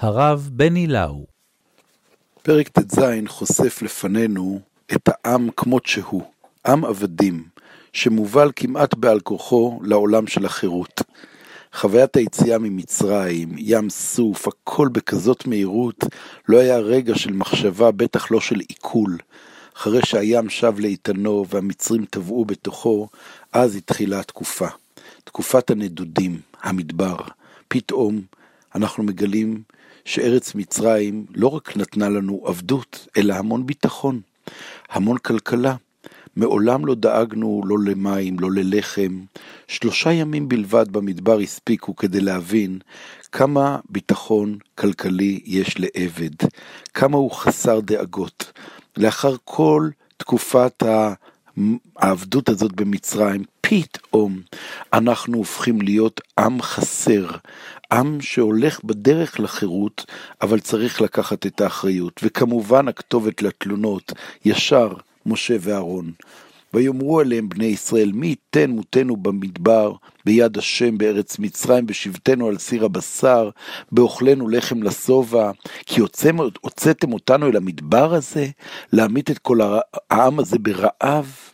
הרב בני לאו. פרק ט"ז חושף לפנינו את העם כמות שהוא, עם עבדים, שמובל כמעט בעל כורחו לעולם של החירות. חוויית היציאה ממצרים, ים סוף, הכל בכזאת מהירות, לא היה רגע של מחשבה, בטח לא של עיכול. אחרי שהים שב לאיתנו והמצרים טבעו בתוכו, אז התחילה התקופה. תקופת הנדודים, המדבר. פתאום אנחנו מגלים שארץ מצרים לא רק נתנה לנו עבדות, אלא המון ביטחון, המון כלכלה. מעולם לא דאגנו לא למים, לא ללחם. שלושה ימים בלבד במדבר הספיקו כדי להבין כמה ביטחון כלכלי יש לעבד, כמה הוא חסר דאגות. לאחר כל תקופת העבדות הזאת במצרים, פתאום אנחנו הופכים להיות עם חסר, עם שהולך בדרך לחירות, אבל צריך לקחת את האחריות. וכמובן הכתובת לתלונות, ישר משה ואהרון. ויאמרו אליהם בני ישראל, מי ייתן מותנו במדבר, ביד השם בארץ מצרים, בשבתנו על סיר הבשר, באוכלנו לחם לשובע, כי הוצאתם אותנו אל המדבר הזה, להמית את כל העם הזה ברעב.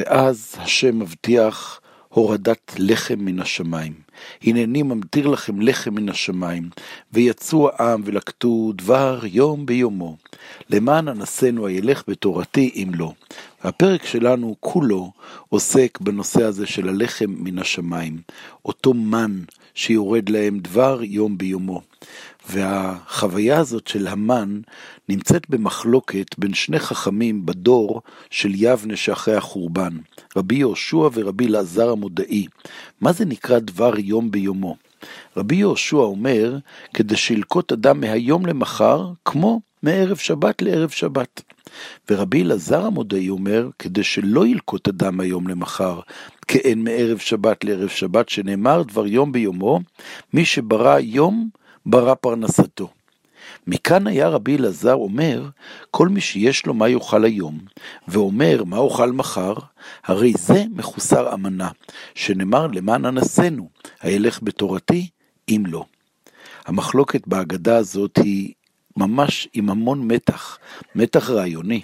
ואז השם מבטיח הורדת לחם מן השמיים. הנני ממטיר לכם לחם מן השמיים, ויצאו העם ולקטו דבר יום ביומו. למען אנסינו הילך בתורתי אם לא. הפרק שלנו כולו עוסק בנושא הזה של הלחם מן השמיים, אותו מן שיורד להם דבר יום ביומו. והחוויה הזאת של המן נמצאת במחלוקת בין שני חכמים בדור של יבנה שאחרי החורבן, רבי יהושע ורבי אלעזר המודעי. מה זה נקרא דבר יום ביומו? רבי יהושע אומר, כדי שילקוט אדם מהיום למחר, כמו מערב שבת לערב שבת. ורבי אלעזר המודעי אומר, כדי שלא ילקוט אדם היום למחר, כאין מערב שבת לערב שבת, שנאמר דבר יום ביומו, מי שברא יום, ברא פרנסתו. מכאן היה רבי אלעזר אומר, כל מי שיש לו מה יאכל היום, ואומר מה אוכל מחר, הרי זה מחוסר אמנה, שנאמר למען אנסינו, הילך בתורתי, אם לא. המחלוקת בהגדה הזאת היא ממש עם המון מתח, מתח רעיוני.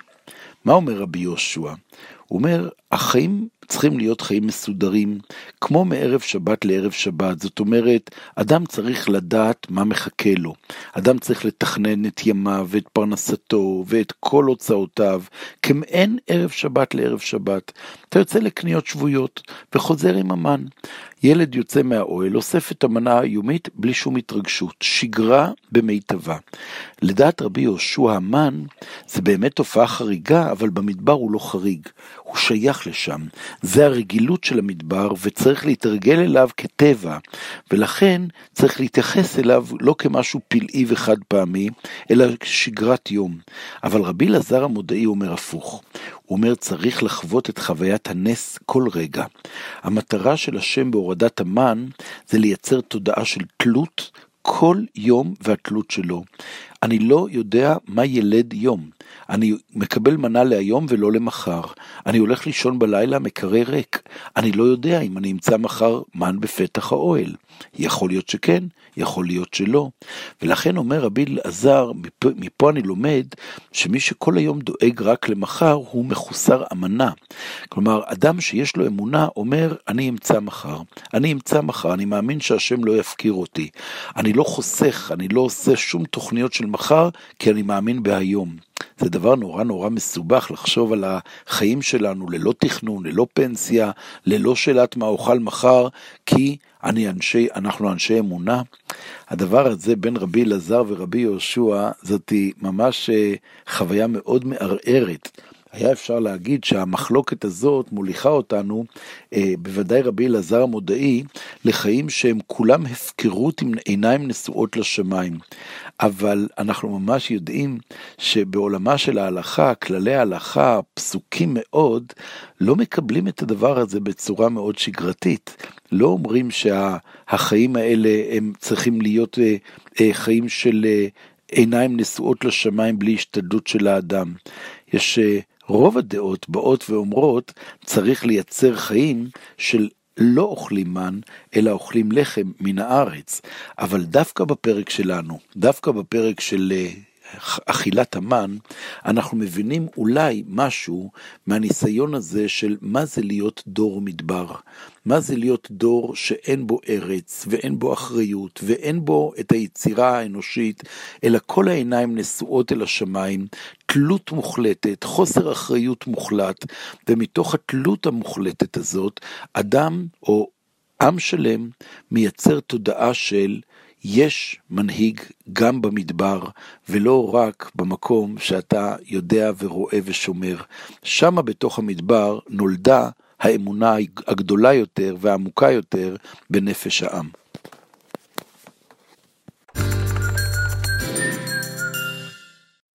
מה אומר רבי יהושע? הוא אומר, החיים צריכים להיות חיים מסודרים, כמו מערב שבת לערב שבת. זאת אומרת, אדם צריך לדעת מה מחכה לו. אדם צריך לתכנן את ימיו ואת פרנסתו ואת כל הוצאותיו, כמעין ערב שבת לערב שבת. אתה יוצא לקניות שבויות וחוזר עם המן. ילד יוצא מהאוהל, אוסף את המנה היומית בלי שום התרגשות, שגרה במיטבה. לדעת רבי יהושע המן, זה באמת תופעה חריגה, אבל במדבר הוא לא חריג, הוא שייך לשם. זה הרגילות של המדבר, וצריך להתרגל אליו כטבע, ולכן צריך להתייחס אליו לא כמשהו פלאי וחד פעמי, אלא כשגרת יום. אבל רבי אלעזר המודעי אומר הפוך. הוא אומר, צריך לחוות את חוויית הנס כל רגע. המטרה של השם בהורדת המן זה לייצר תודעה של תלות כל יום והתלות שלו. אני לא יודע מה ילד יום. אני מקבל מנה להיום ולא למחר. אני הולך לישון בלילה מקרר ריק. אני לא יודע אם אני אמצא מחר מן בפתח האוהל. יכול להיות שכן, יכול להיות שלא. ולכן אומר רבי אלעזר, מפה, מפה אני לומד, שמי שכל היום דואג רק למחר, הוא מחוסר אמנה. כלומר, אדם שיש לו אמונה אומר, אני אמצא מחר. אני אמצא מחר, אני מאמין שהשם לא יפקיר אותי. אני לא חוסך, אני לא עושה שום תוכניות של מחר, כי אני מאמין בהיום. זה דבר נורא נורא מסובך לחשוב על החיים שלנו ללא תכנון, ללא פנסיה, ללא שאלת מה אוכל מחר, כי אני אנשי, אנחנו אנשי אמונה. הדבר הזה בין רבי אלעזר ורבי יהושע, זאת ממש אה, חוויה מאוד מערערת. היה אפשר להגיד שהמחלוקת הזאת מוליכה אותנו, אה, בוודאי רבי אלעזר המודעי, לחיים שהם כולם הפקרות עם עיניים נשואות לשמיים. אבל אנחנו ממש יודעים שבעולמה של ההלכה, כללי ההלכה, פסוקים מאוד, לא מקבלים את הדבר הזה בצורה מאוד שגרתית. לא אומרים שהחיים שה, האלה הם צריכים להיות אה, אה, חיים של עיניים נשואות לשמיים בלי השתדלות של האדם. יש רוב הדעות באות ואומרות, צריך לייצר חיים של לא אוכלים מן, אלא אוכלים לחם מן הארץ. אבל דווקא בפרק שלנו, דווקא בפרק של אה, אכילת המן, אנחנו מבינים אולי משהו מהניסיון הזה של מה זה להיות דור מדבר. מה זה להיות דור שאין בו ארץ, ואין בו אחריות, ואין בו את היצירה האנושית, אלא כל העיניים נשואות אל השמיים, תלות מוחלטת, חוסר אחריות מוחלט, ומתוך התלות המוחלטת הזאת, אדם או עם שלם מייצר תודעה של יש מנהיג גם במדבר, ולא רק במקום שאתה יודע ורואה ושומר. שמה בתוך המדבר נולדה האמונה הגדולה יותר והעמוקה יותר בנפש העם.